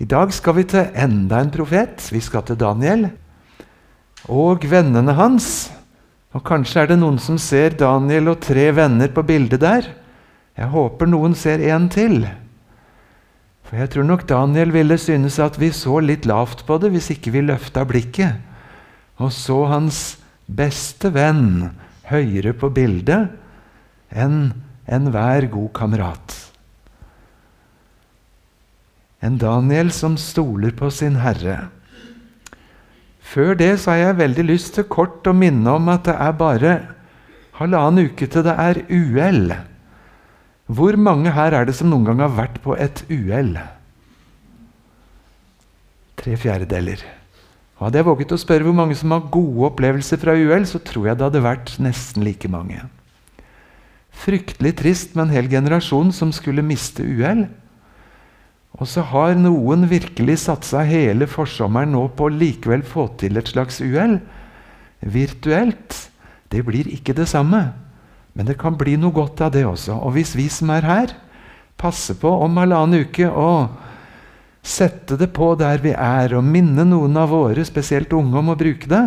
I dag skal vi til enda en profet. Vi skal til Daniel og vennene hans. Og Kanskje er det noen som ser Daniel og tre venner på bildet der. Jeg håper noen ser en til. For jeg tror nok Daniel ville synes at vi så litt lavt på det hvis ikke vi løfta blikket og så hans beste venn høyere på bildet enn enhver god kamerat. En Daniel som stoler på sin herre. Før det så har jeg veldig lyst til kort å minne om at det er bare halvannen uke til det er UL. Hvor mange her er det som noen gang har vært på et UL? Tre fjerdedeler. Hadde jeg våget å spørre hvor mange som har gode opplevelser fra UL, så tror jeg det hadde vært nesten like mange. Fryktelig trist med en hel generasjon som skulle miste UL. Og så har noen virkelig satsa hele forsommeren nå på å likevel få til et slags uhell. Virtuelt. Det blir ikke det samme. Men det kan bli noe godt av det også. Og hvis vi som er her, passer på om halvannen uke å sette det på der vi er, og minne noen av våre, spesielt unge, om å bruke det,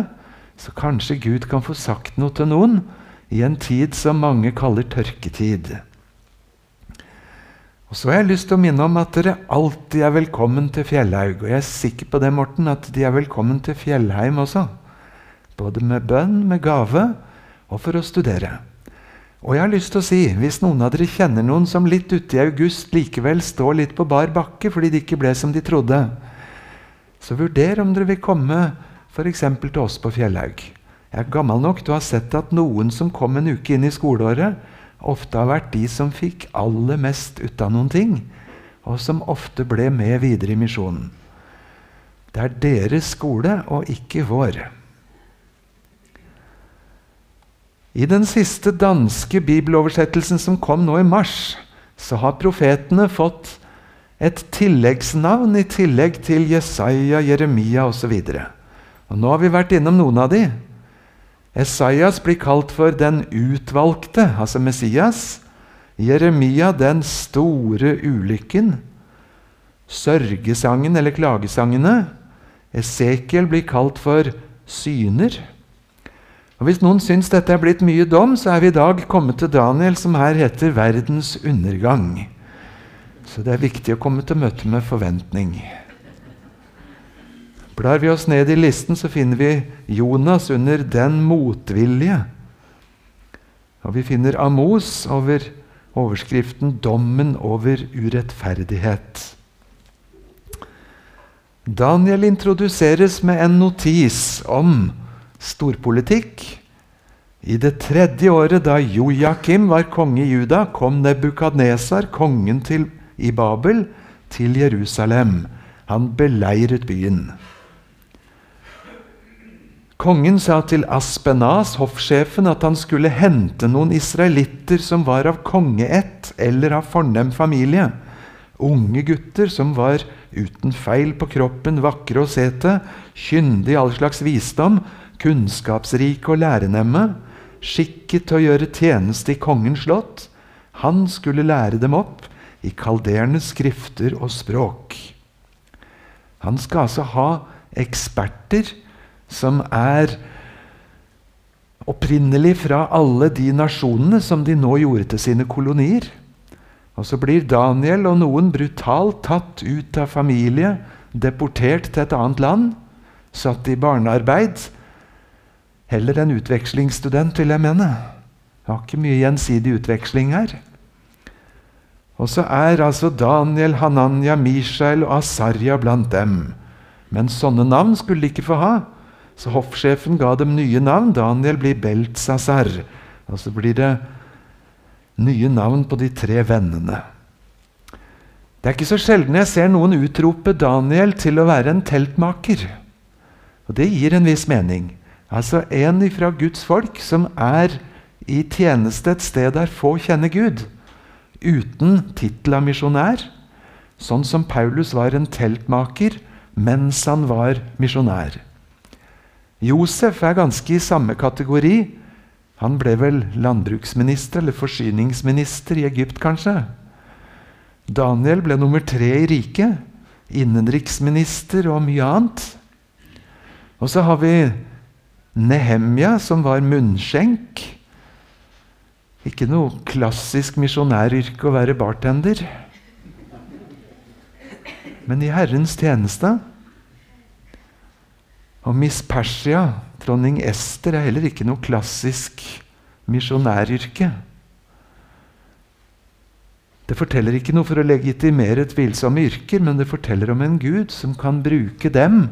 så kanskje Gud kan få sagt noe til noen i en tid som mange kaller tørketid. Så har jeg lyst til å minne om at dere alltid er velkommen til Fjellhaug. Og jeg er sikker på det, Morten, at de er velkommen til Fjellheim også. Både med bønn, med gave og for å studere. Og jeg har lyst til å si, hvis noen av dere kjenner noen som litt ute i august likevel står litt på bar bakke fordi det ikke ble som de trodde, så vurder om dere vil komme f.eks. til oss på Fjellhaug. Jeg er gammel nok til å ha sett at noen som kom en uke inn i skoleåret, ofte har vært de som fikk aller mest ut av noen ting, og som ofte ble med videre i misjonen. Det er deres skole og ikke vår. I den siste danske bibeloversettelsen som kom nå i mars, så har profetene fått et tilleggsnavn i tillegg til Jesaja, Jeremia osv. Nå har vi vært innom noen av de. Esaias blir kalt for den utvalgte, altså Messias. Jeremia den store ulykken. Sørgesangen eller klagesangene. Esekiel blir kalt for syner. Og Hvis noen syns dette er blitt mye dom, så er vi i dag kommet til Daniel, som her heter 'verdens undergang'. Så det er viktig å komme til møte med forventning. Blar vi oss ned i listen, så finner vi Jonas under 'den motvilje'. Og vi finner Amos over overskriften 'Dommen over urettferdighet'. Daniel introduseres med en notis om storpolitikk. I det tredje året da Jojakim var konge i Juda, kom Nebukadnesar, kongen til, i Babel, til Jerusalem. Han beleiret byen. Kongen sa til Aspenas, hoffsjefen, at han skulle hente noen israelitter som var av kongeett eller av fornem familie. Unge gutter som var uten feil på kroppen, vakre å se til, kyndige i all slags visdom, kunnskapsrike og lærenemme, skikket til å gjøre tjeneste i kongens slott. Han skulle lære dem opp i kaldernes skrifter og språk. Han skal altså ha eksperter som er opprinnelig fra alle de nasjonene som de nå gjorde til sine kolonier. Og så blir Daniel og noen brutalt tatt ut av familie, deportert til et annet land, satt i barnearbeid. Heller en utvekslingsstudent, vil jeg mene. Det har ikke mye gjensidig utveksling her. Og så er altså Daniel, Hananya, Mishael og Asarya blant dem. Men sånne navn skulle de ikke få ha. Så hoffsjefen ga dem nye navn. Daniel blir Beltsasar. Og så blir det nye navn på de tre vennene. Det er ikke så sjelden jeg ser noen utrope Daniel til å være en teltmaker. Og det gir en viss mening. Altså en fra Guds folk som er i tjeneste et sted der få kjenner Gud. Uten tittel av misjonær. Sånn som Paulus var en teltmaker mens han var misjonær. Josef er ganske i samme kategori. Han ble vel landbruksminister eller forsyningsminister i Egypt, kanskje. Daniel ble nummer tre i riket. innenriksminister og mye annet. Og så har vi Nehemja, som var munnskjenk. Ikke noe klassisk misjonæryrke å være bartender. Men i Herrens tjeneste. Og Miss Persia, dronning Ester, er heller ikke noe klassisk misjonæryrke. Det forteller ikke noe for å legitimere tvilsomme yrker, men det forteller om en Gud som kan bruke dem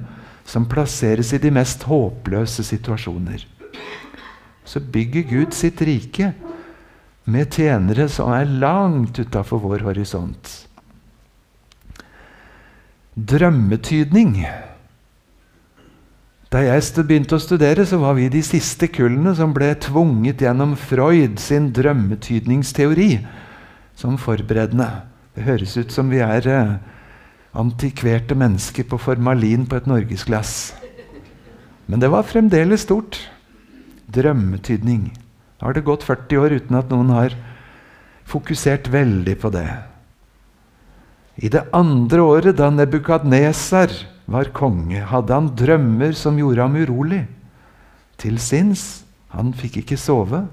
som plasseres i de mest håpløse situasjoner. Så bygger Gud sitt rike med tjenere som er langt utafor vår horisont. Drømmetydning. Da jeg begynte å studere, så var vi de siste kullene som ble tvunget gjennom Freud sin drømmetydningsteori som forberedende. Det høres ut som vi er eh, antikverte mennesker på formalin på et norgesglass. Men det var fremdeles stort. Drømmetydning. Da har det gått 40 år uten at noen har fokusert veldig på det. I det andre året, da Nebukadnesar var konge, hadde han drømmer som gjorde ham urolig. Til sinns. Han fikk ikke sove.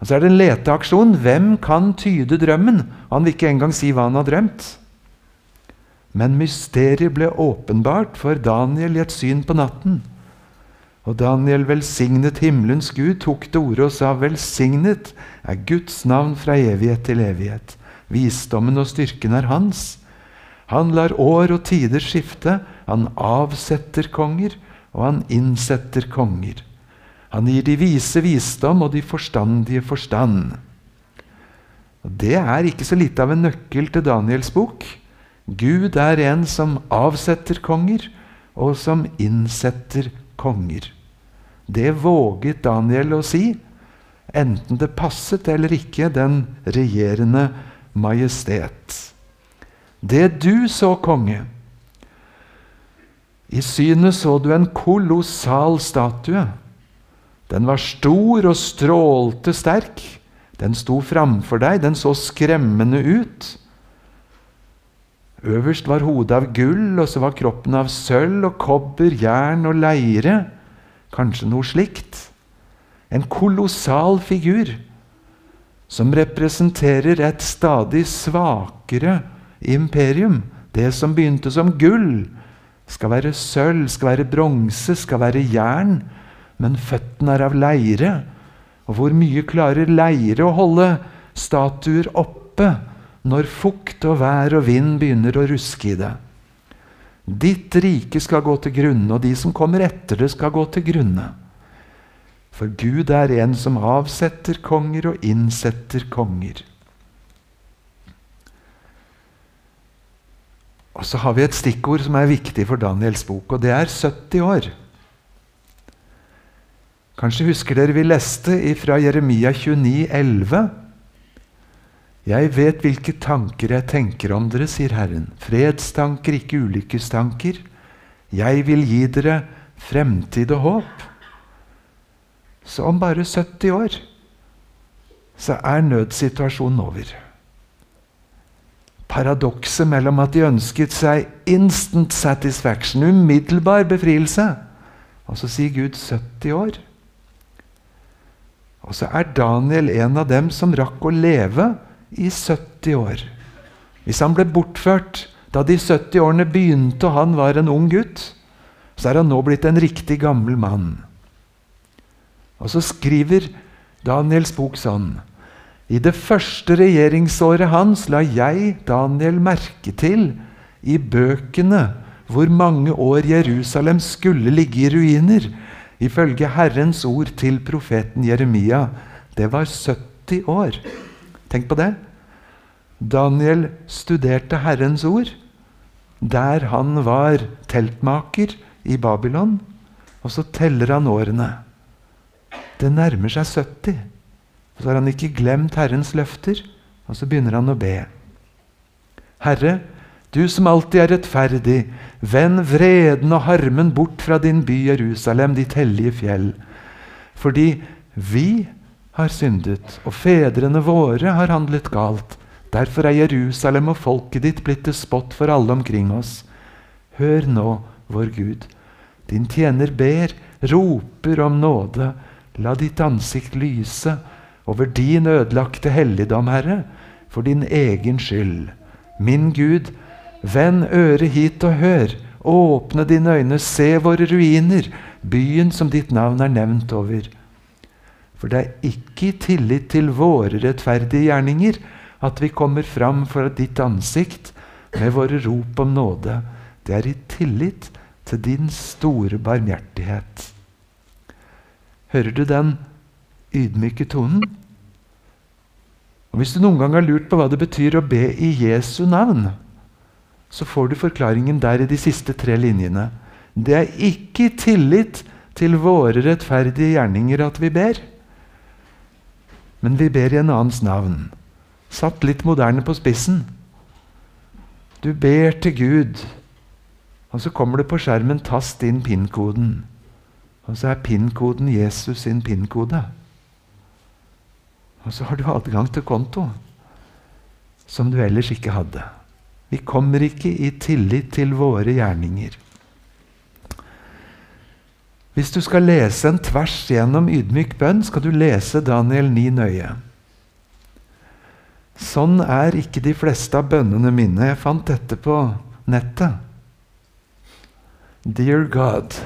Og Så er det en leteaksjon. Hvem kan tyde drømmen? Han vil ikke engang si hva han har drømt. Men mysteriet ble åpenbart for Daniel i et syn på natten. Og Daniel velsignet himmelens Gud, tok til orde og sa:" Velsignet er Guds navn fra evighet til evighet. Visdommen og styrken er hans. Han lar år og tider skifte. Han avsetter konger, og han innsetter konger. Han gir de vise visdom og de forstandige forstand. Og Det er ikke så lite av en nøkkel til Daniels bok. Gud er en som avsetter konger, og som innsetter konger. Det våget Daniel å si, enten det passet eller ikke den regjerende majestet. Det du så, konge I synet så du en kolossal statue den var stor og strålte sterk. Den sto framfor deg, den så skremmende ut. Øverst var hodet av gull, og så var kroppen av sølv og kobber, jern og leire. Kanskje noe slikt. En kolossal figur som representerer et stadig svakere imperium. Det som begynte som gull, skal være sølv, skal være bronse, skal være jern men føttene er av leire. Og hvor mye klarer leire å holde statuer oppe når fukt og vær og vind begynner å ruske i det? Ditt rike skal gå til grunne, og de som kommer etter det, skal gå til grunne. For Gud er en som avsetter konger og innsetter konger. Og så har vi et stikkord som er viktig for Daniels bok, og det er 70 år. Kanskje husker dere vi leste fra Jeremia 29, 11. Jeg vet hvilke tanker jeg tenker om dere, sier Herren. Fredstanker, ikke ulykkestanker. Jeg vil gi dere fremtid og håp. Så om bare 70 år så er nødsituasjonen over. Paradokset mellom at de ønsket seg instant satisfaction, umiddelbar befrielse, og så sier Gud 70 år. Og så er Daniel en av dem som rakk å leve i 70 år. Hvis han ble bortført da de 70 årene begynte og han var en ung gutt, så er han nå blitt en riktig gammel mann. Og så skriver Daniels bok sånn I det første regjeringsåret hans la jeg, Daniel, merke til i bøkene hvor mange år Jerusalem skulle ligge i ruiner ifølge Herrens ord til profeten Jeremia. Det var 70 år. Tenk på det. Daniel studerte Herrens ord der han var teltmaker i Babylon. Og så teller han årene. Det nærmer seg 70. Så har han ikke glemt Herrens løfter, og så begynner han å be. Herre, du som alltid er rettferdig, vend vreden og harmen bort fra din by Jerusalem, ditt hellige fjell. Fordi vi har syndet, og fedrene våre har handlet galt. Derfor er Jerusalem og folket ditt blitt til spott for alle omkring oss. Hør nå, vår Gud. Din tjener ber, roper om nåde. La ditt ansikt lyse over din ødelagte helligdom, Herre, for din egen skyld. Min Gud, vend øret hit og hør. Åpne dine øyne, se våre ruiner, byen som ditt navn er nevnt over. For det er ikke i tillit til våre rettferdige gjerninger at vi kommer fram for ditt ansikt med våre rop om nåde. Det er i tillit til din store barmhjertighet. Hører du den ydmyke tonen? Og Hvis du noen gang har lurt på hva det betyr å be i Jesu navn, så får du forklaringen der i de siste tre linjene. Det er ikke i tillit til våre rettferdige gjerninger at vi ber. Men vi ber i en annens navn. Satt litt moderne på spissen. Du ber til Gud, og så kommer det på skjermen 'tast inn PIN-koden'. Og så er PIN-koden Jesus sin PIN-kode. Og så har du adgang til konto som du ellers ikke hadde. Vi kommer ikke i tillit til våre gjerninger. Hvis du skal lese en tvers gjennom ydmyk bønn, skal du lese Daniel 9 nøye. Sånn er ikke de fleste av bønnene mine. Jeg fant dette på nettet. Dear God.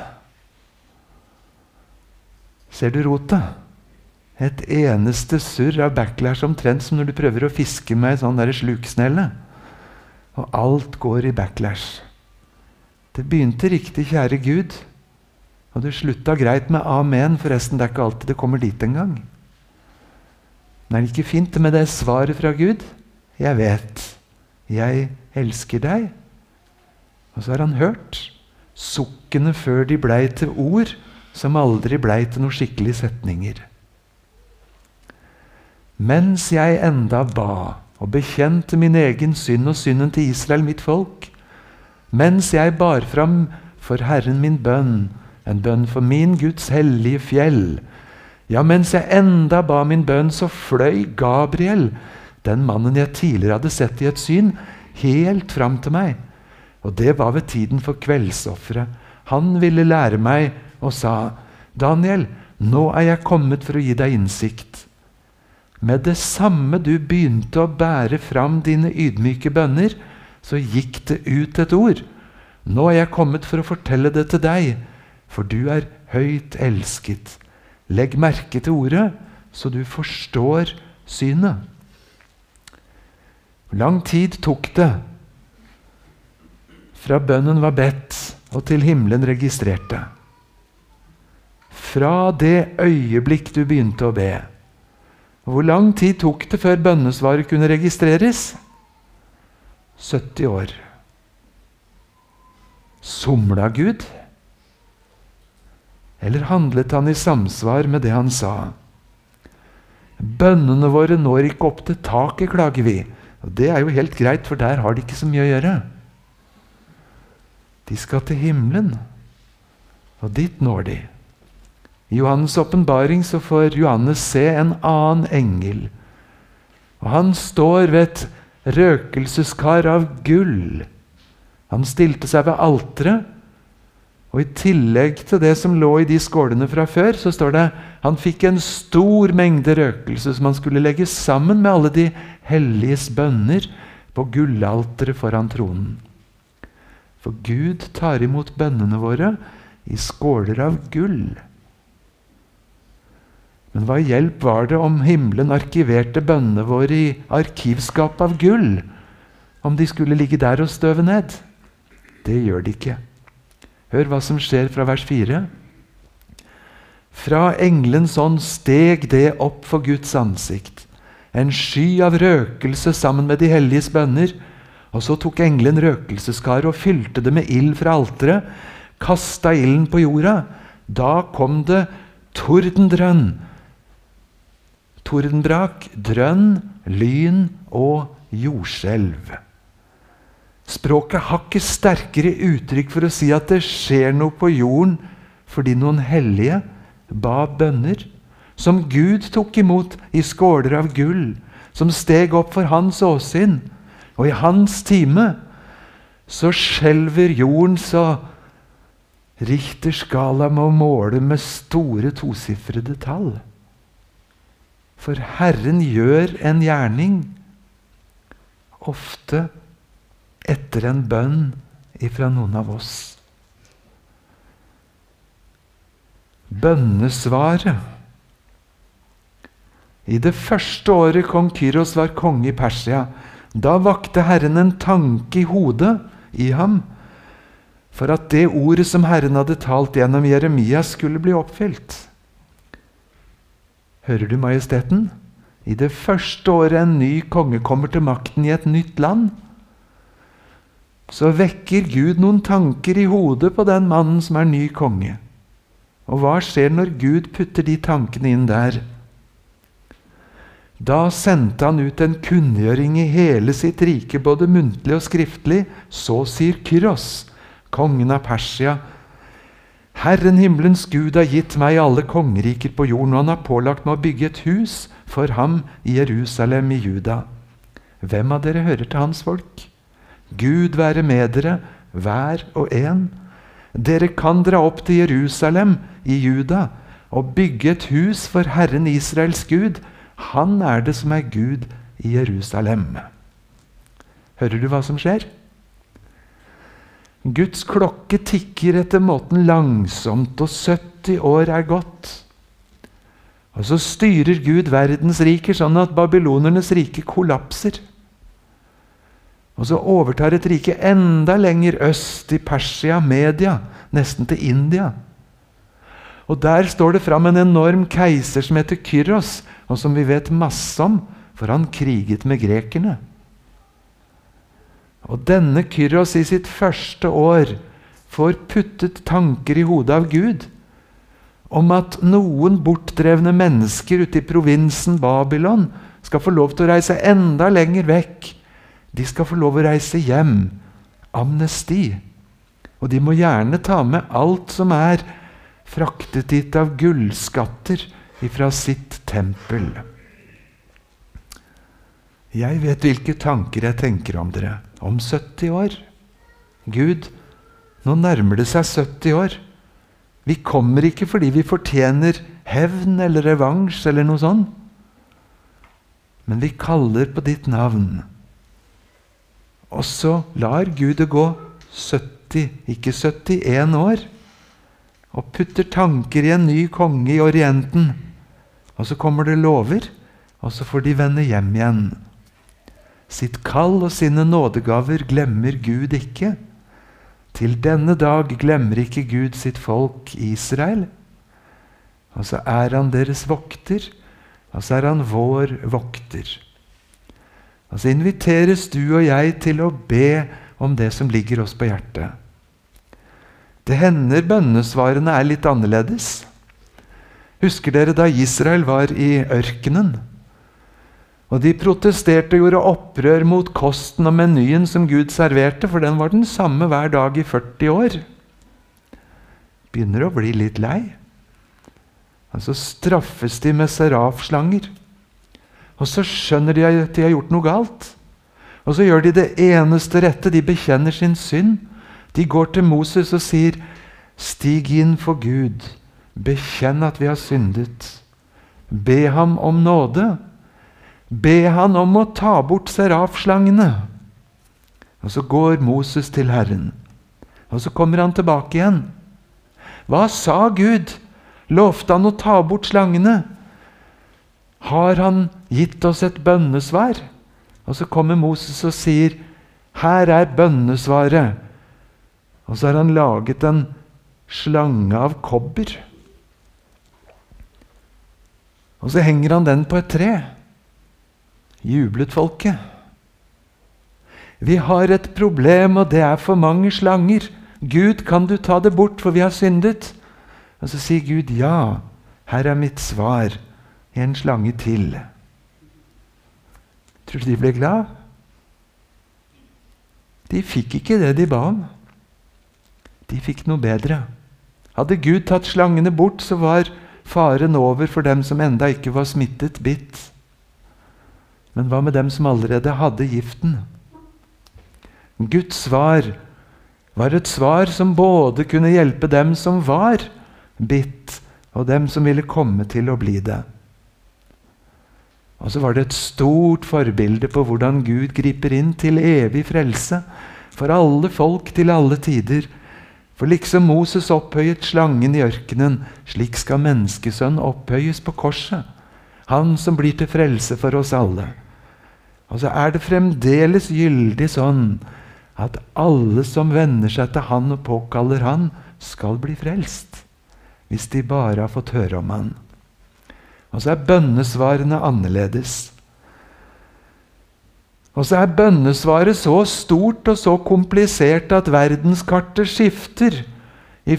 Ser du rotet? Et eneste surr av backlash omtrent som når du prøver å fiske med ei sånn sluksnelle. Og alt går i backlash. Det begynte riktig, kjære Gud. Og det slutta greit med amen. Forresten, det er ikke alltid det kommer dit engang. Men er det ikke fint med det svaret fra Gud? Jeg vet. Jeg elsker deg. Og så har han hørt sukkene før de blei til ord, som aldri blei til noen skikkelige setninger. Mens jeg enda ba og bekjente min egen synd og synden til Israel, mitt folk, mens jeg bar fram for Herren min bønn, en bønn for min Guds hellige fjell, ja, mens jeg enda ba min bønn, så fløy Gabriel, den mannen jeg tidligere hadde sett i et syn, helt fram til meg. Og det var ved tiden for kveldsofferet. Han ville lære meg og sa, 'Daniel, nå er jeg kommet for å gi deg innsikt.' Med det samme du begynte å bære fram dine ydmyke bønner, så gikk det ut et ord. Nå er jeg kommet for å fortelle det til deg, for du er høyt elsket. Legg merke til ordet, så du forstår synet. Lang tid tok det fra bønnen var bedt og til himmelen registrerte. Fra det øyeblikk du begynte å be hvor lang tid tok det før bønnesvaret kunne registreres? 70 år. Somla Gud? Eller handlet han i samsvar med det han sa? Bønnene våre når ikke opp til taket, klager vi. Og Det er jo helt greit, for der har de ikke så mye å gjøre. De skal til himmelen, og dit når de. I Johannes' åpenbaring får Johannes se en annen engel. Og Han står ved et røkelseskar av gull. Han stilte seg ved alteret. Og I tillegg til det som lå i de skålene fra før, så står det han fikk en stor mengde røkelse som han skulle legge sammen med alle de helliges bønner på gullalteret foran tronen. For Gud tar imot bønnene våre i skåler av gull. Men hva hjelp var det om himmelen arkiverte bønnene våre i arkivskap av gull? Om de skulle ligge der og støve ned? Det gjør de ikke. Hør hva som skjer fra vers 4. Fra englens ånd steg det opp for Guds ansikt, en sky av røkelse sammen med de helliges bønner. Og så tok engelen røkelseskaret og fylte det med ild fra alteret, kasta ilden på jorda. Da kom det tordendrønn tordenbrak, drønn, lyn og jordskjelv. Språket har ikke sterkere uttrykk for å si at det skjer noe på jorden fordi noen hellige ba bønner, som Gud tok imot i skåler av gull, som steg opp for hans åsyn. Og i hans time så skjelver jorden så Richterskala må måle med store tosifrede tall. For Herren gjør en gjerning, ofte etter en bønn ifra noen av oss. Bønnesvaret. I det første året kong Kyros var konge i Persia, da vakte Herren en tanke i hodet i ham for at det ordet som Herren hadde talt gjennom Jeremia, skulle bli oppfylt. Hører du, Majesteten? I det første året en ny konge kommer til makten i et nytt land, så vekker Gud noen tanker i hodet på den mannen som er ny konge. Og hva skjer når Gud putter de tankene inn der? Da sendte han ut en kunngjøring i hele sitt rike, både muntlig og skriftlig. Så sier Kyros, kongen av Persia, Herren himmelens Gud har gitt meg alle kongeriker på jorden, og han har pålagt meg å bygge et hus for ham i Jerusalem i Juda. Hvem av dere hører til hans folk? Gud være med dere, hver og en. Dere kan dra opp til Jerusalem i Juda og bygge et hus for Herren Israels Gud. Han er det som er Gud i Jerusalem. Hører du hva som skjer? Guds klokke tikker etter måten langsomt, og 70 år er gått. Og så styrer Gud verdens riker sånn at babylonernes rike kollapser. Og så overtar et rike enda lenger øst, i Persia, Media, nesten til India. Og Der står det fram en enorm keiser som heter Kyros, og som vi vet masse om, for han kriget med grekerne. Og denne Kyros i sitt første år får puttet tanker i hodet av Gud om at noen bortdrevne mennesker ute i provinsen Babylon skal få lov til å reise enda lenger vekk. De skal få lov å reise hjem. Amnesti. Og de må gjerne ta med alt som er fraktet dit av gullskatter ifra sitt tempel. Jeg vet hvilke tanker jeg tenker om dere om 70 år. Gud, nå nærmer det seg 70 år. Vi kommer ikke fordi vi fortjener hevn eller revansj eller noe sånt. Men vi kaller på ditt navn. Og så lar Gud det gå 70, ikke 71 år, og putter tanker i en ny konge i Orienten. Og så kommer det lover, og så får de vende hjem igjen. Sitt kall og sine nådegaver glemmer Gud ikke. Til denne dag glemmer ikke Gud sitt folk Israel. Og så er han deres vokter, og så er han vår vokter. Og så inviteres du og jeg til å be om det som ligger oss på hjertet. Det hender bønnesvarene er litt annerledes. Husker dere da Israel var i ørkenen? Og de protesterte og gjorde opprør mot kosten og menyen som Gud serverte, for den var den samme hver dag i 40 år. Begynner å bli litt lei. Og så straffes de med serafslanger. Og så skjønner de at de har gjort noe galt. Og så gjør de det eneste rette. De bekjenner sin synd. De går til Moses og sier, 'Stig inn for Gud. Bekjenn at vi har syndet.' Be ham om nåde be han om å ta bort serafslangene. Og så går Moses til Herren. Og så kommer han tilbake igjen. Hva sa Gud? Lovte han å ta bort slangene? Har han gitt oss et bønnesvar? Og så kommer Moses og sier, 'Her er bønnesvaret.' Og så har han laget en slange av kobber. Og så henger han den på et tre jublet folket. Vi har et problem, og det er for mange slanger. Gud, kan du ta det bort, for vi har syndet? Og så sier Gud, ja, her er mitt svar. En slange til. Tror du de ble glad? De fikk ikke det de ba om. De fikk noe bedre. Hadde Gud tatt slangene bort, så var faren over for dem som enda ikke var smittet, bitt. Men hva med dem som allerede hadde giften? Guds svar var et svar som både kunne hjelpe dem som var bitt, og dem som ville komme til å bli det. Og så var det et stort forbilde på hvordan Gud griper inn til evig frelse for alle folk til alle tider. For liksom Moses opphøyet slangen i ørkenen, slik skal menneskesønn opphøyes på korset. Han som blir til frelse for oss alle. Og så er det fremdeles gyldig sånn at alle som venner seg til Han og påkaller Han, skal bli frelst. Hvis de bare har fått høre om Han. Og så er bønnesvarene annerledes. Og så er bønnesvaret så stort og så komplisert at verdenskartet skifter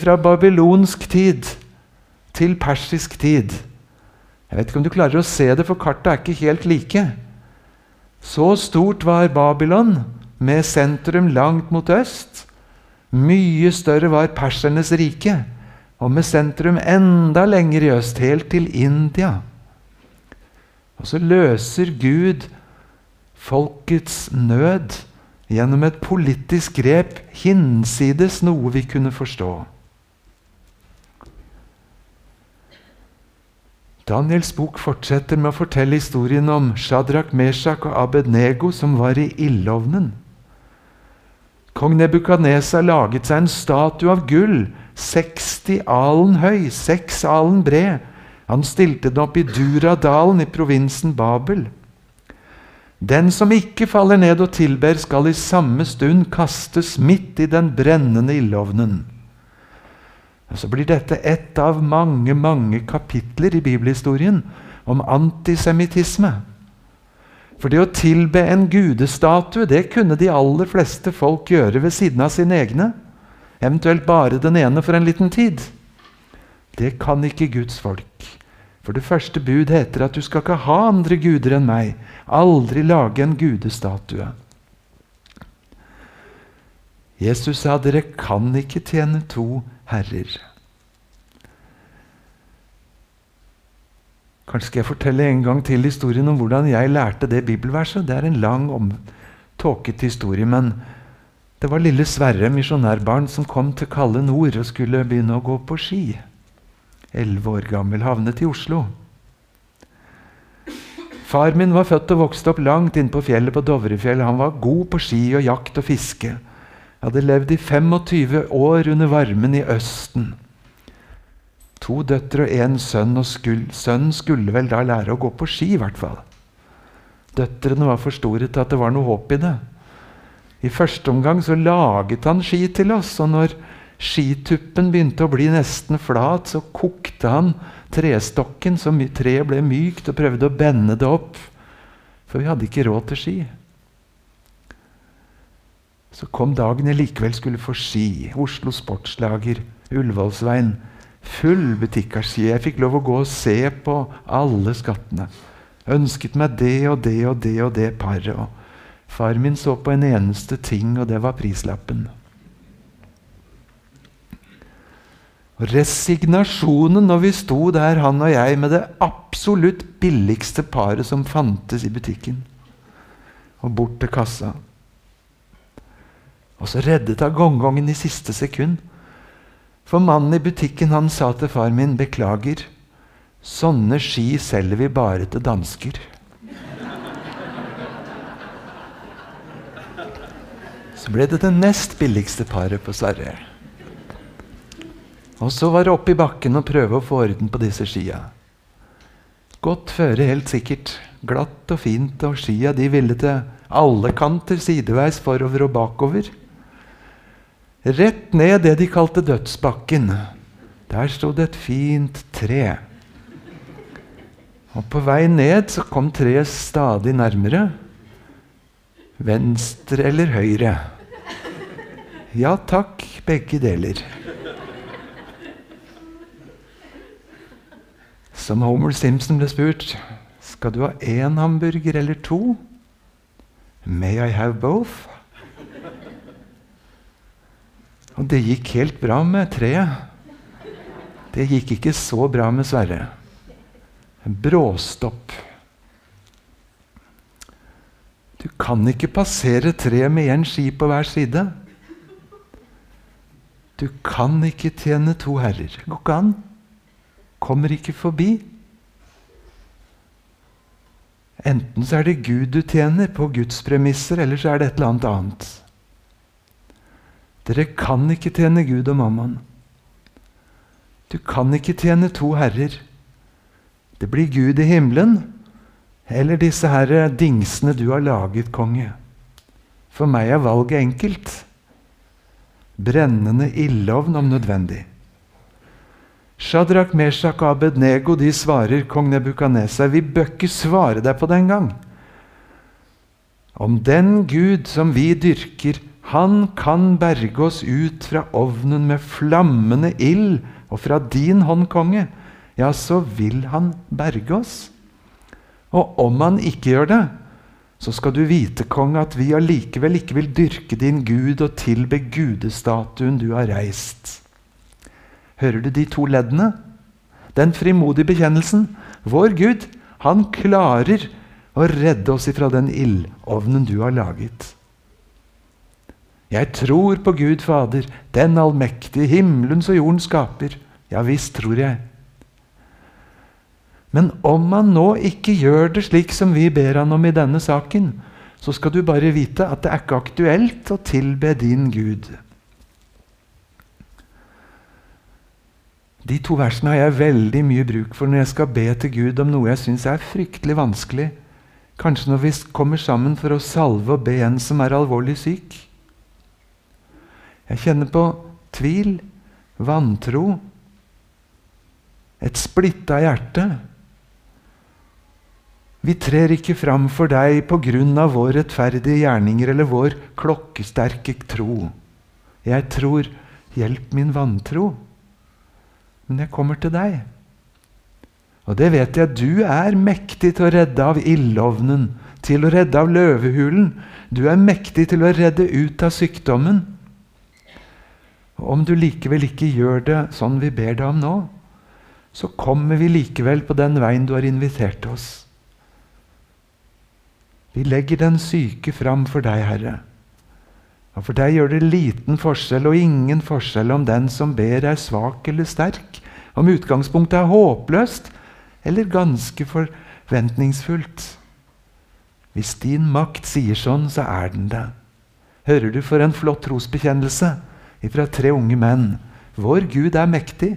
fra babylonsk tid til persisk tid. Jeg vet ikke om du klarer å se det, for kartet er ikke helt like. Så stort var Babylon, med sentrum langt mot øst. Mye større var persernes rike, og med sentrum enda lenger i øst, helt til India. Og så løser Gud folkets nød gjennom et politisk grep hinsides noe vi kunne forstå. Daniels bok fortsetter med å fortelle historien om Shadrach, Meshach og Abednego som var i ildovnen. Kong Nebukadnesa laget seg en statue av gull, 60 alen høy, 6 alen bred. Han stilte den opp i Duradalen i provinsen Babel. Den som ikke faller ned og tilber, skal i samme stund kastes midt i den brennende ildovnen. Så blir dette ett av mange, mange kapitler i bibelhistorien om antisemittisme. For det å tilbe en gudestatue det kunne de aller fleste folk gjøre ved siden av sine egne. Eventuelt bare den ene for en liten tid. Det kan ikke Guds folk. For det første bud heter at du skal ikke ha andre guder enn meg. Aldri lage en gudestatue. Jesus sa dere kan ikke tjene to herrer. Kanskje skal jeg fortelle en gang til historien om hvordan jeg lærte det bibelverset. Det er en lang, tåkete historie. Men det var lille Sverre, misjonærbarn, som kom til kalde nord og skulle begynne å gå på ski. Elleve år gammel, havnet i Oslo. Far min var født og vokste opp langt inne på fjellet på Dovrefjell. Han var god på ski og jakt og fiske. Jeg hadde levd i 25 år under varmen i Østen. To døtre og én sønn, og skulle, sønnen skulle vel da lære å gå på ski, i hvert fall. Døtrene var for store til at det var noe håp i det. I første omgang så laget han ski til oss, og når skituppen begynte å bli nesten flat, så kokte han trestokken så treet ble mykt, og prøvde å bende det opp. For vi hadde ikke råd til ski. Så kom dagen jeg likevel skulle få ski. Oslo Sportslager, Ullevålsveien full butikk av ski. Jeg fikk lov å gå og se på alle skattene. Ønsket meg det og det og det og det paret. Far min så på en eneste ting, og det var prislappen. Og Resignasjonen når vi sto der, han og jeg, med det absolutt billigste paret som fantes i butikken. Og bort til kassa. Og så reddet av gongongen i siste sekund. For mannen i butikken han sa til far min, 'Beklager, sånne ski selger vi bare til dansker'. Så ble det det nest billigste paret på Sverre. Og så var det opp i bakken og prøve å få orden på disse skia. Godt føre, helt sikkert. Glatt og fint, og skia de ville til alle kanter sideveis forover og bakover. Rett ned det de kalte dødsbakken. Der sto det et fint tre. Og på vei ned så kom treet stadig nærmere. Venstre eller høyre? Ja takk, begge deler. Som Homer Simpson ble spurt skal du ha én hamburger eller to. May I have both? Og det gikk helt bra med treet. Det gikk ikke så bra med Sverre. En bråstopp. Du kan ikke passere treet med én ski på hver side. Du kan ikke tjene to herrer. Går ikke an. Kommer ikke forbi. Enten så er det Gud du tjener på Guds premisser, eller så er det et eller annet annet. Dere kan ikke tjene Gud og mammon. Du kan ikke tjene to herrer. Det blir Gud i himmelen eller disse her dingsene du har laget, konge. For meg er valget enkelt. Brennende ildovn om nødvendig. Shadrach, Meshach og Abednego de svarer kong Nebukadnesar, vi bør ikke svare deg på den gang. Om den Gud som vi dyrker, han kan berge oss ut fra ovnen med flammende ild, og fra din hånd, konge, ja, så vil han berge oss. Og om han ikke gjør det, så skal du vite, konge, at vi allikevel ikke vil dyrke din Gud og tilbe gudestatuen du har reist. Hører du de to leddene? Den frimodige bekjennelsen. Vår Gud, han klarer å redde oss ifra den ildovnen du har laget. Jeg tror på Gud Fader, den allmektige, himmelens og jordens skaper. Ja visst tror jeg. Men om han nå ikke gjør det slik som vi ber han om i denne saken, så skal du bare vite at det er ikke aktuelt å tilbe din Gud. De to versene har jeg veldig mye bruk for når jeg skal be til Gud om noe jeg syns er fryktelig vanskelig. Kanskje når vi kommer sammen for å salve og be en som er alvorlig syk. Jeg kjenner på tvil, vantro, et splitta hjerte. Vi trer ikke fram for deg på grunn av vår rettferdige gjerninger eller vår klokkesterke tro. Jeg tror, hjelp min vantro. Men jeg kommer til deg. Og det vet jeg, du er mektig til å redde av ildovnen, til å redde av løvehulen. Du er mektig til å redde ut av sykdommen. Og om du likevel ikke gjør det sånn vi ber deg om nå, så kommer vi likevel på den veien du har invitert oss. Vi legger den syke fram for deg, Herre. Og For deg gjør det liten forskjell og ingen forskjell om den som ber, er svak eller sterk, om utgangspunktet er håpløst eller ganske forventningsfullt. Hvis din makt sier sånn, så er den det. Hører du for en flott trosbekjennelse fra tre unge menn? Vår Gud er mektig.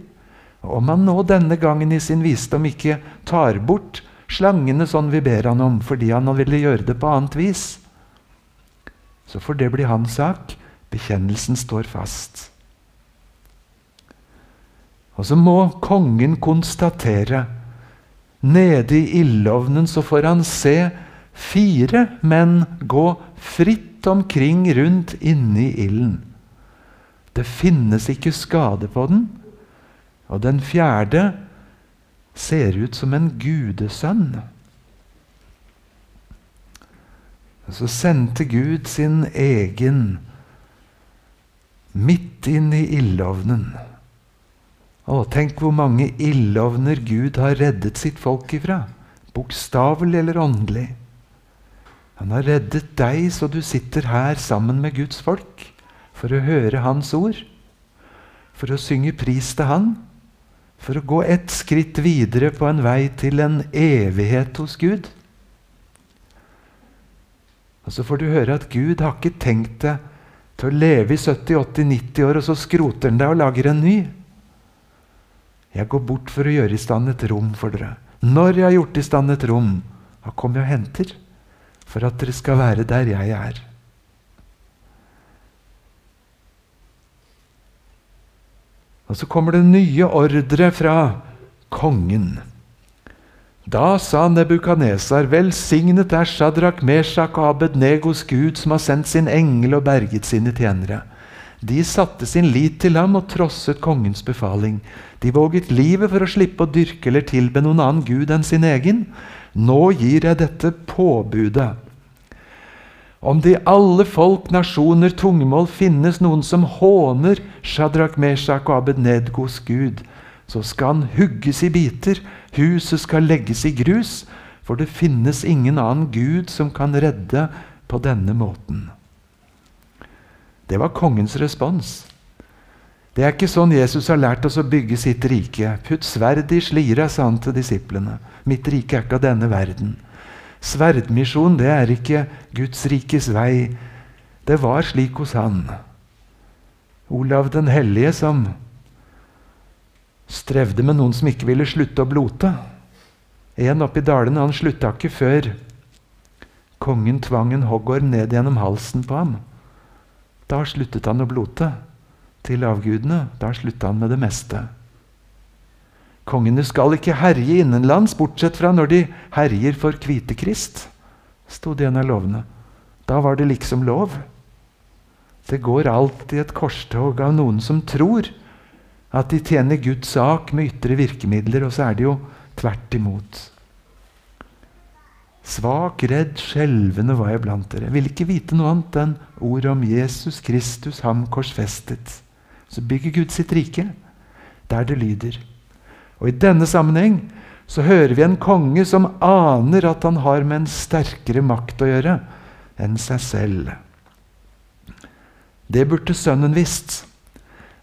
Om han nå denne gangen i sin visdom ikke tar bort slangene sånn vi ber han om, fordi han ville gjøre det på annet vis. Så får det bli hans sak. Bekjennelsen står fast. Og så må kongen konstatere Nede i ildovnen så får han se fire menn gå fritt omkring rundt inni ilden. Det finnes ikke skade på den. Og den fjerde ser ut som en gudesønn. Og så sendte Gud sin egen midt inn i ildovnen. Å, tenk hvor mange ildovner Gud har reddet sitt folk ifra. Bokstavelig eller åndelig. Han har reddet deg så du sitter her sammen med Guds folk for å høre Hans ord, for å synge pris til Han for å gå ett skritt videre på en vei til en evighet hos Gud. Og Så får du høre at Gud har ikke tenkt deg til å leve i 70-80-90 år, og så skroter han deg og lager en ny. Jeg går bort for å gjøre i stand et rom for dere. Når jeg har gjort i stand et rom, da kommer jeg og henter. For at dere skal være der jeg er. Og så kommer det nye ordre fra kongen. Da sa Nebukadnesar, velsignet er Shadrach, Meshach og Abednegos Gud, som har sendt sin engel og berget sine tjenere. De satte sin lit til ham og trosset kongens befaling. De våget livet for å slippe å dyrke eller tilbe noen annen gud enn sin egen. Nå gir jeg dette påbudet. Om det i alle folk, nasjoner, tungemål finnes noen som håner Shadrach, Meshach og Abednedgos Gud, så skal han hugges i biter, huset skal legges i grus, for det finnes ingen annen Gud som kan redde på denne måten. Det var kongens respons. Det er ikke sånn Jesus har lært oss å bygge sitt rike. Putt sverdet i slira, sa han til disiplene. Mitt rike er ikke av denne verden. Sverdmisjon, det er ikke Guds rikes vei. Det var slik hos han. Olav den hellige som strevde med noen som ikke ville slutte å blote. En oppe i dalene han slutta ikke før kongen tvang en hoggorm ned gjennom halsen på ham. Da sluttet han å blote til avgudene. Da slutta han med det meste. Kongene skal ikke herje innenlands, bortsett fra når de herjer for Kvitekrist, sto det i en av lovene. Da var det liksom lov. Det går alltid et korstog av noen som tror at de tjener Guds sak med ytre virkemidler, og så er det jo tvert imot. Svak, redd, skjelvende var jeg blant dere. Ville ikke vite noe annet enn ordet om Jesus Kristus, ham korsfestet. Så bygger Gud sitt rike der det lyder. Og I denne sammenheng så hører vi en konge som aner at han har med en sterkere makt å gjøre enn seg selv. Det burde sønnen visst.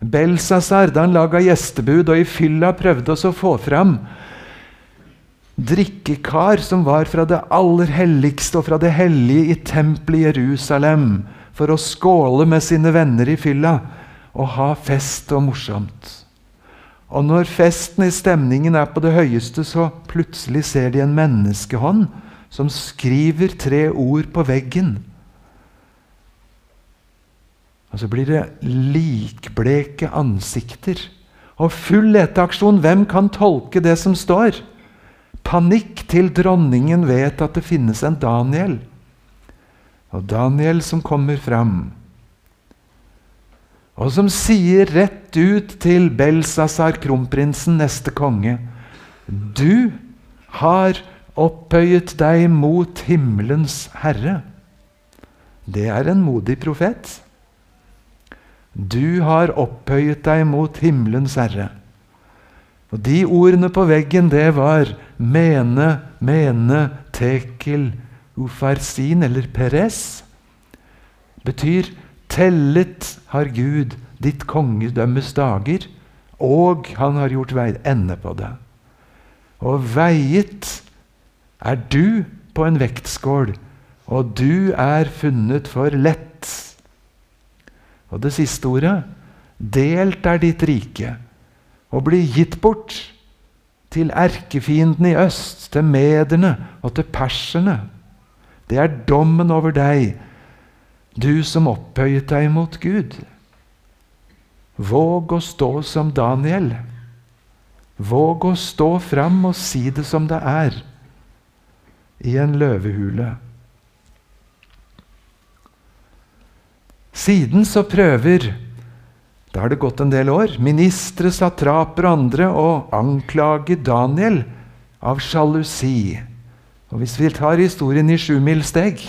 Belsazar, da han laga gjestebud og i fylla prøvde oss å få fram drikkekar som var fra det aller helligste og fra det hellige i tempelet i Jerusalem, for å skåle med sine venner i fylla og ha fest og morsomt. Og når festen i stemningen er på det høyeste, så plutselig ser de en menneskehånd som skriver tre ord på veggen. Og så blir det likbleke ansikter. Og full leteaksjon. Hvem kan tolke det som står? Panikk til dronningen vet at det finnes en Daniel. Og Daniel som kommer fram og som sier rett ut til Belsasar, kronprinsen, neste konge Du har opphøyet deg mot himmelens herre. Det er en modig profet. Du har opphøyet deg mot himmelens herre. Og De ordene på veggen, det var mene, mene, tekel, ufarsin eller peres. Betyr Tellet har Gud ditt kongedømmes dager, og han har gjort vei, ende på det. Og veiet er du på en vektskål, og du er funnet for lett. Og det siste ordet delt er ditt rike, og blir gitt bort til erkefienden i øst, til mederne og til perserne. Det er dommen over deg du som opphøyet deg mot Gud. Våg å stå som Daniel. Våg å stå fram og si det som det er, i en løvehule. Siden så prøver da har det gått en del år. Ministre, satraper og andre å anklage Daniel av sjalusi. Og Hvis vi tar historien i sjumilssteg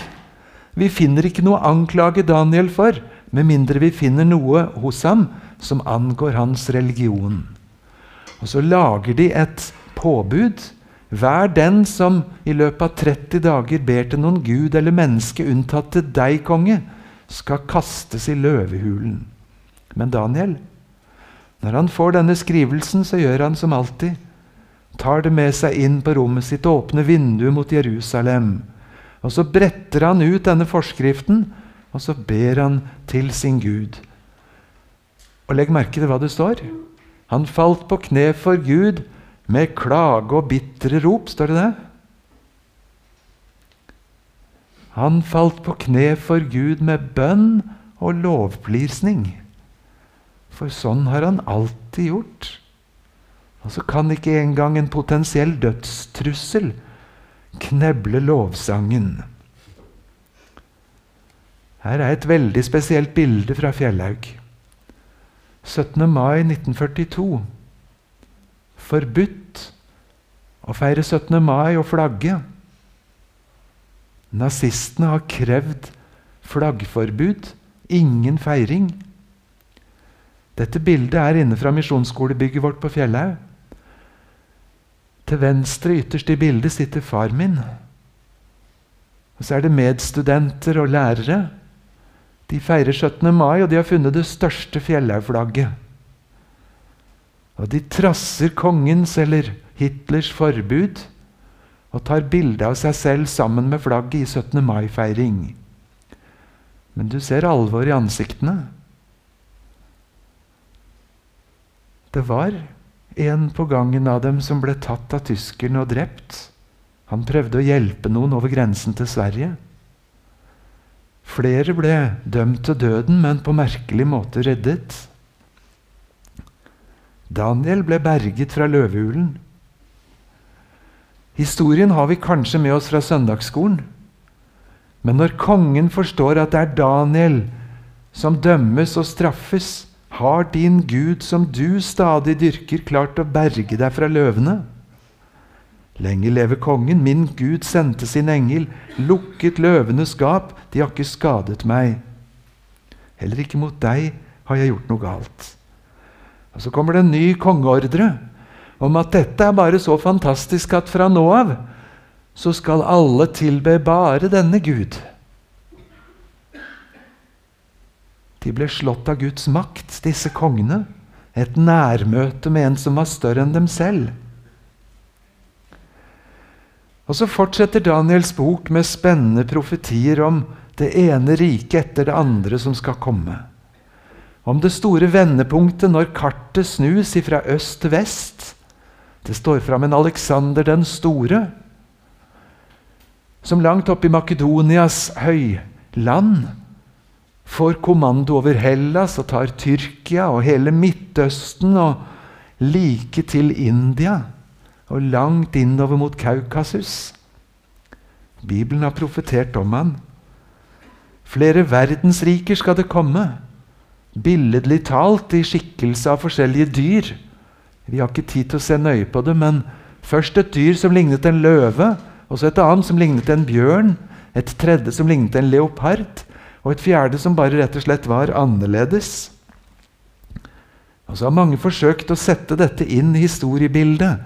vi finner ikke noe å anklage Daniel for, med mindre vi finner noe hos ham som angår hans religion. Og så lager de et påbud. Hver den som i løpet av 30 dager ber til noen gud eller menneske unntatt til deg, konge, skal kastes i løvehulen. Men Daniel, når han får denne skrivelsen, så gjør han som alltid. Tar det med seg inn på rommet sitt og åpner vinduet mot Jerusalem og så bretter han ut denne forskriften, og så ber han til sin Gud. Og legg merke til hva det står. Han falt på kne for Gud med klage og bitre rop. Står det det? Han falt på kne for Gud med bønn og lovprisning. For sånn har han alltid gjort. Og så kan ikke engang en potensiell dødstrussel kneble lovsangen. Her er et veldig spesielt bilde fra Fjellhaug. 17. mai 1942. Forbudt å feire 17. mai og flagge. Nazistene har krevd flaggforbud. Ingen feiring. Dette bildet er inne fra misjonsskolebygget vårt på Fjellhaug. Til venstre ytterst i bildet sitter far min. Og så er det medstudenter og lærere. De feirer 17. mai, og de har funnet det største fjellaugflagget. Og de trasser kongens eller Hitlers forbud og tar bilde av seg selv sammen med flagget i 17. mai-feiring. Men du ser alvor i ansiktene. Det var en på gangen av dem som ble tatt av tyskerne og drept. Han prøvde å hjelpe noen over grensen til Sverige. Flere ble dømt til døden, men på merkelig måte reddet. Daniel ble berget fra løvehulen. Historien har vi kanskje med oss fra søndagsskolen. Men når kongen forstår at det er Daniel som dømmes og straffes, har din Gud, som du stadig dyrker, klart å berge deg fra løvene? Lenge leve kongen, min Gud sendte sin engel, lukket løvenes gap, de har ikke skadet meg. Heller ikke mot deg har jeg gjort noe galt. Og Så kommer det en ny kongeordre om at dette er bare så fantastisk at fra nå av så skal alle tilbe bare denne Gud. De ble slått av Guds makt, disse kongene. Et nærmøte med en som var større enn dem selv. Og så fortsetter Daniels bok med spennende profetier om det ene riket etter det andre som skal komme. Om det store vendepunktet når kartet snus fra øst til vest. Det står fram en Aleksander den store, som langt oppe i Makedonias høyland får kommando over Hellas og tar Tyrkia og hele Midtøsten og like til India og langt innover mot Kaukasus. Bibelen har profetert om han. Flere verdensriker skal det komme, billedlig talt i skikkelse av forskjellige dyr. Vi har ikke tid til å se nøye på det, men først et dyr som lignet en løve, og så et annet som lignet en bjørn, et tredje som lignet en leopard, og et fjerde som bare rett og slett var annerledes. Og så har mange forsøkt å sette dette inn i historiebildet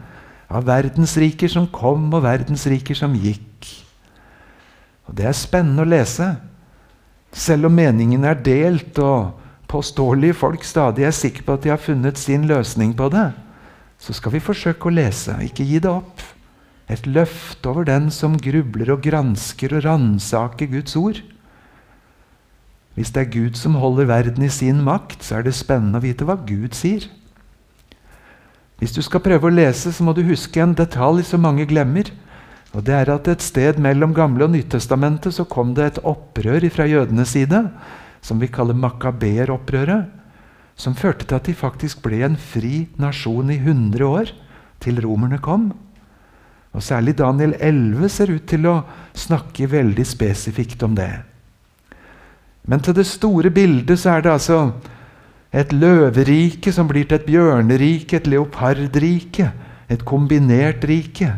av verdensriker som kom, og verdensriker som gikk. Og Det er spennende å lese. Selv om meningen er delt, og påståelige folk stadig er sikre på at de har funnet sin løsning på det, så skal vi forsøke å lese, ikke gi det opp. Et løft over den som grubler og gransker og ransaker Guds ord. Hvis det er Gud som holder verden i sin makt, så er det spennende å vite hva Gud sier. Hvis du skal prøve å lese, så må du huske en detalj som mange glemmer. Og det er at Et sted mellom Gamle og Nyttestamentet så kom det et opprør fra jødenes side, som vi kaller makabeeropprøret, som førte til at de faktisk ble en fri nasjon i 100 år, til romerne kom. Og Særlig Daniel 11 ser ut til å snakke veldig spesifikt om det. Men til det store bildet så er det altså et løverike som blir til et bjørnerike, et leopardrike, et kombinert rike.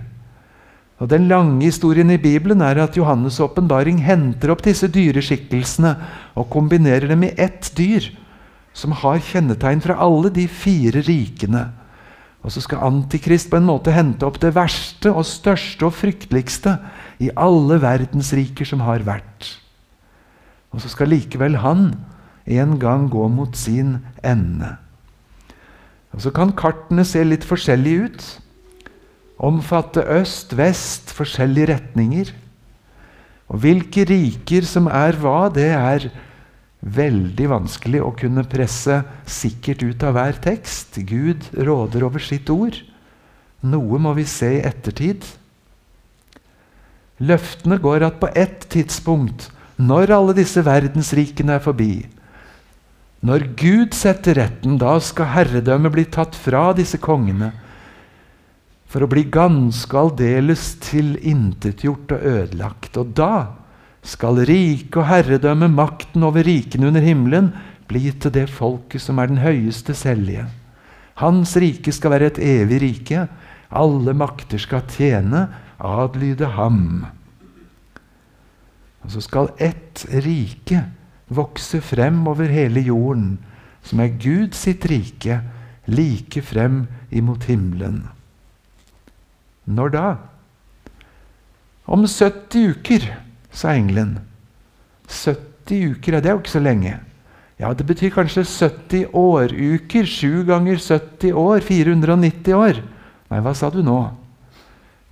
Og Den lange historien i Bibelen er at Johannes' åpenbaring henter opp disse dyreskikkelsene og kombinerer dem i ett dyr, som har kjennetegn fra alle de fire rikene. Og så skal Antikrist på en måte hente opp det verste og største og frykteligste i alle verdensriker som har vært. Og så skal likevel han en gang gå mot sin ende. Og Så kan kartene se litt forskjellige ut. Omfatte øst, vest, forskjellige retninger. Og hvilke riker som er hva, det er veldig vanskelig å kunne presse sikkert ut av hver tekst. Gud råder over sitt ord. Noe må vi se i ettertid. Løftene går at på ett tidspunkt, når alle disse verdensrikene er forbi, når Gud setter retten, da skal herredømmet bli tatt fra disse kongene for å bli ganske aldeles tilintetgjort og ødelagt. Og da skal rike og herredømme, makten over rikene under himmelen, bli til det folket som er den høyeste selje. Hans rike skal være et evig rike. Alle makter skal tjene, adlyde ham. Og så skal ett rike vokse frem over hele jorden, som er Gud sitt rike, like frem imot himmelen. Når da? Om 70 uker, sa engelen. 70 uker, det er jo ikke så lenge. Ja, Det betyr kanskje 70 åruker. 7 ganger 70 år. 490 år. Nei, hva sa du nå?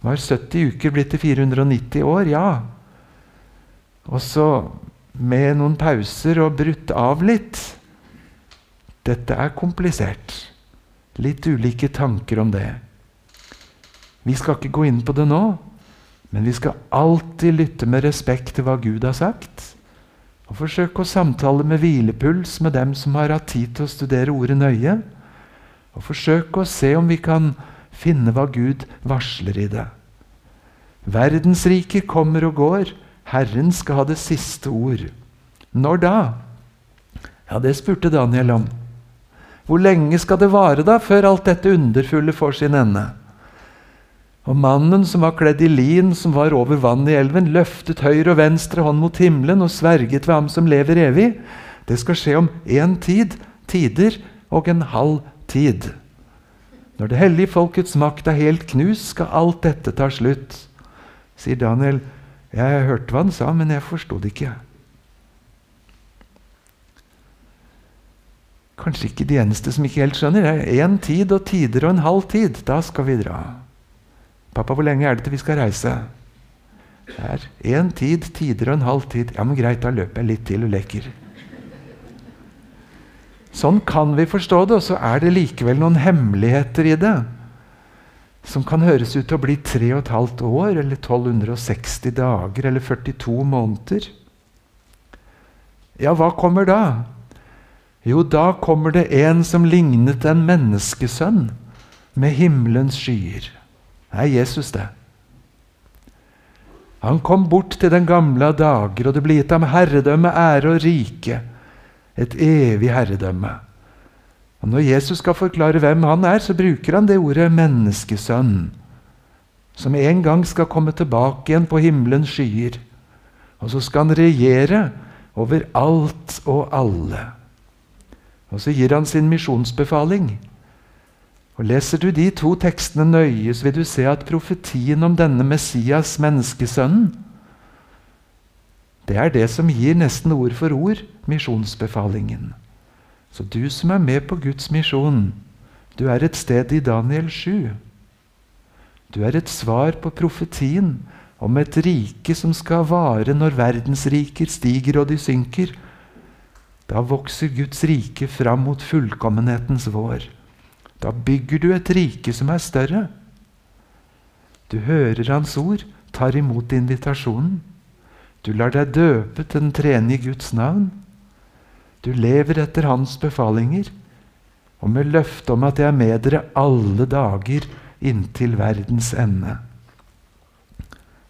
Var 70 uker blitt til 490 år? Ja. Og så med noen pauser og brutt av litt. Dette er komplisert. Litt ulike tanker om det. Vi skal ikke gå inn på det nå, men vi skal alltid lytte med respekt til hva Gud har sagt. Og forsøke å samtale med hvilepuls med dem som har hatt tid til å studere ordet nøye. Og forsøke å se om vi kan finne hva Gud varsler i det. Verdensriket kommer og går. Herren skal ha det siste ord. Når da? Ja, det spurte Daniel om. Hvor lenge skal det vare da, før alt dette underfulle får sin ende? Og mannen som var kledd i lin, som var over vannet i elven, løftet høyre og venstre hånd mot himmelen og sverget ved ham som lever evig. Det skal skje om én tid, tider og en halv tid. Når det hellige folkets makt er helt knust, skal alt dette ta slutt. Sier Daniel. Jeg hørte hva han sa, men jeg forsto det ikke. Kanskje ikke de eneste som ikke helt skjønner. Det er én tid og tider og en halv tid. Da skal vi dra. 'Pappa, hvor lenge er det til vi skal reise?' Det er én tid, tider og en halv tid. Ja, men greit, da løper jeg litt til og leker. Sånn kan vi forstå det, og så er det likevel noen hemmeligheter i det. Som kan høres ut til å bli 3 15 år, eller 1260 dager, eller 42 måneder. Ja, hva kommer da? Jo, da kommer det en som lignet en menneskesønn, med himmelens skyer. Det er Jesus, det. Han kom bort til den gamle dager, og det ble gitt ham herredømme, ære og rike. Et evig herredømme. Og Når Jesus skal forklare hvem han er, så bruker han det ordet 'menneskesønn', som en gang skal komme tilbake igjen på himmelens skyer. Og så skal han regjere over alt og alle. Og så gir han sin misjonsbefaling. Og Leser du de to tekstene nøye, så vil du se at profetien om denne Messias, menneskesønnen, det er det som gir nesten ord for ord misjonsbefalingen. Så du som er med på Guds misjon, du er et sted i Daniel 7. Du er et svar på profetien om et rike som skal vare når verdensriker stiger og de synker. Da vokser Guds rike fram mot fullkommenhetens vår. Da bygger du et rike som er større. Du hører Hans ord, tar imot invitasjonen. Du lar deg døpe til den tredje Guds navn. Du lever etter Hans befalinger, og med løfte om at jeg er med dere alle dager inntil verdens ende.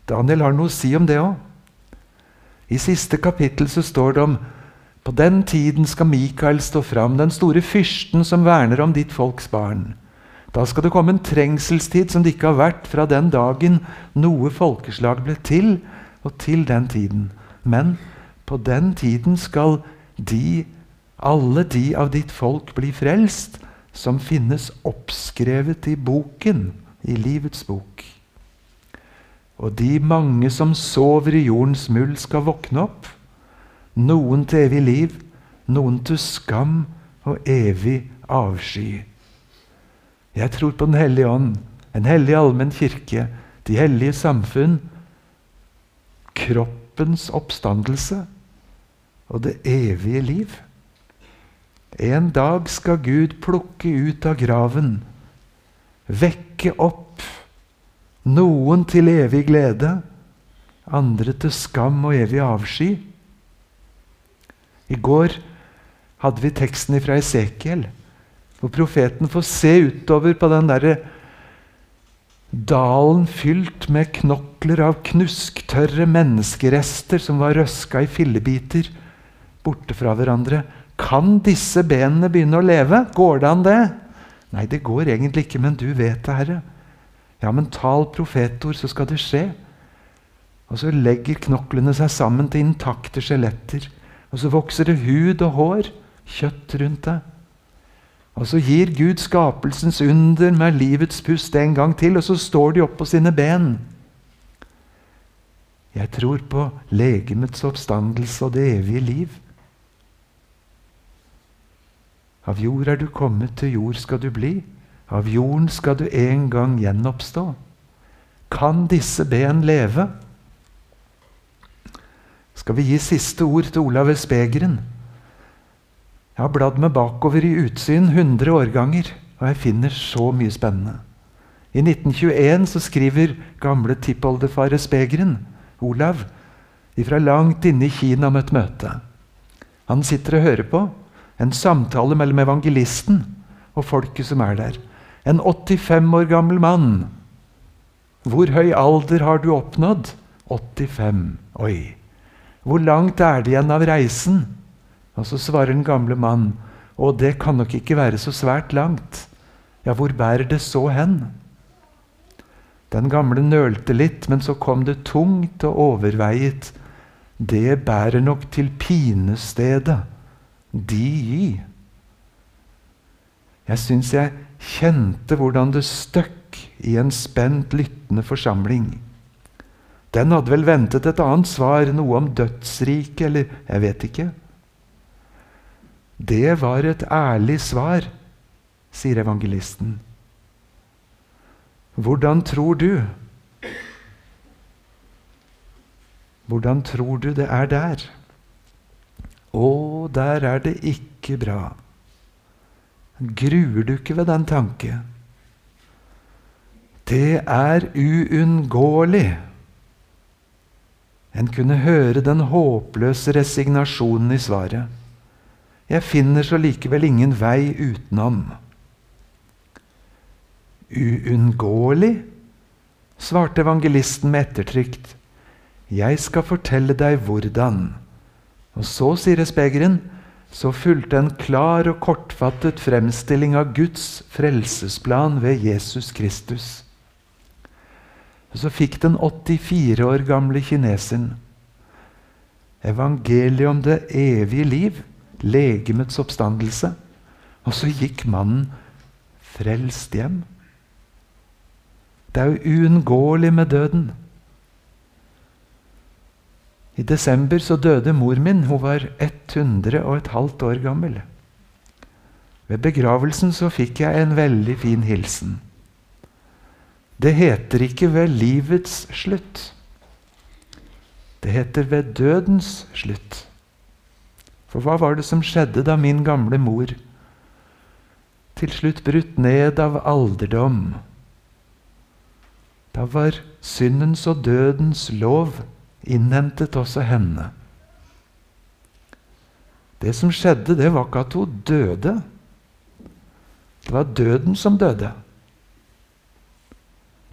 Daniel har noe å si om det òg. I siste kapittel så står det om på den tiden skal Mikael stå fram, den store fyrsten som verner om ditt folks barn. Da skal det komme en trengselstid som det ikke har vært fra den dagen noe folkeslag ble til, og til den tiden. Men på den tiden skal de, alle de av ditt folk blir frelst, som finnes oppskrevet i boken, i livets bok. Og de mange som sover i jordens muld, skal våkne opp noen til evig liv, noen til skam og evig avsky. Jeg tror på Den hellige ånd, en hellig allmenn kirke, de hellige samfunn, kroppens oppstandelse og det evige liv. En dag skal Gud plukke ut av graven, vekke opp noen til evig glede, andre til skam og evig avsky. I går hadde vi teksten fra Esekiel, hvor profeten får se utover på den derre dalen fylt med knokler av knusktørre menneskerester som var røska i fillebiter borte fra hverandre. Kan disse benene begynne å leve? Går det an, det? Nei, det går egentlig ikke, men du vet det, Herre. Ja, men tal profetord, så skal det skje. Og så legger knoklene seg sammen til intakte skjeletter. Og så vokser det hud og hår, kjøtt rundt deg. Og så gir Gud skapelsens under med livets pust en gang til, og så står de opp på sine ben. Jeg tror på legemets oppstandelse og det evige liv. Av jord er du kommet, til jord skal du bli. Av jorden skal du en gang gjenoppstå. Kan disse ben leve? Skal vi gi siste ord til Olav S. Begeren? Jeg har bladd meg bakover i Utsyn 100 årganger, og jeg finner så mye spennende. I 1921 så skriver gamle tippoldefar Spegeren, Olav, ifra langt inne i Kina om et møte. Han sitter og hører på en samtale mellom evangelisten og folket som er der. En 85 år gammel mann. Hvor høy alder har du oppnådd? 85. Oi. Hvor langt er det igjen av reisen? Og så svarer den gamle mann, Å, det kan nok ikke være så svært langt. Ja, hvor bærer det så hen? Den gamle nølte litt, men så kom det tungt og overveiet. Det bærer nok til pinestedet, de gi. Jeg syns jeg kjente hvordan det støkk i en spent, lyttende forsamling. Den hadde vel ventet et annet svar, noe om dødsriket, eller jeg vet ikke. Det var et ærlig svar, sier evangelisten. Hvordan tror du? Hvordan tror du det er der? Å, der er det ikke bra. Gruer du ikke ved den tanke? Det er uunngåelig. En kunne høre den håpløse resignasjonen i svaret. Jeg finner så likevel ingen vei utenom uunngåelig? svarte evangelisten med ettertrykt. Jeg skal fortelle deg hvordan. Og så, sier spegeren, så fulgte en klar og kortfattet fremstilling av Guds frelsesplan ved Jesus Kristus. Og så fikk den 84 år gamle kineseren evangeliet om det evige liv, legemets oppstandelse. Og så gikk mannen frelst hjem. Det er jo uunngåelig med døden. I desember så døde mor min. Hun var 100 og et halvt år gammel. Ved begravelsen så fikk jeg en veldig fin hilsen. Det heter ikke ved livets slutt. Det heter ved dødens slutt. For hva var det som skjedde da min gamle mor til slutt brutt ned av alderdom da var syndens og dødens lov innhentet også henne. Det som skjedde, det var ikke at hun døde. Det var døden som døde.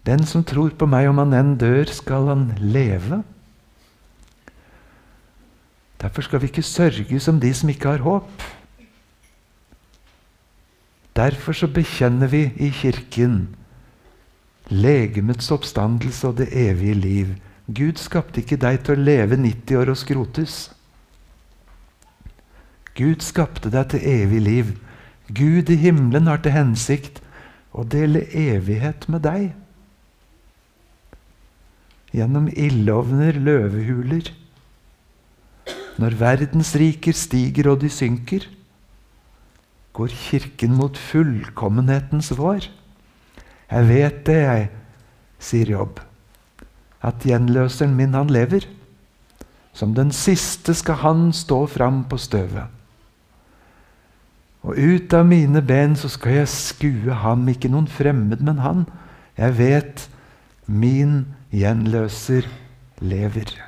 Den som tror på meg, om han enn dør, skal han leve. Derfor skal vi ikke sørge som de som ikke har håp. Derfor så bekjenner vi i Kirken legemets oppstandelse og det evige liv. Gud skapte ikke deg til å leve 90 år og skrotes. Gud skapte deg til evig liv. Gud i himmelen har til hensikt å dele evighet med deg. Gjennom ildovner, løvehuler. Når verdens riker stiger og de synker, går Kirken mot fullkommenhetens vår. Jeg vet det, jeg, sier Jobb. At gjenløseren min, han lever. Som den siste skal han stå fram på støvet. Og ut av mine ben så skal jeg skue ham, ikke noen fremmed, men han. Jeg vet min gjenløser lever.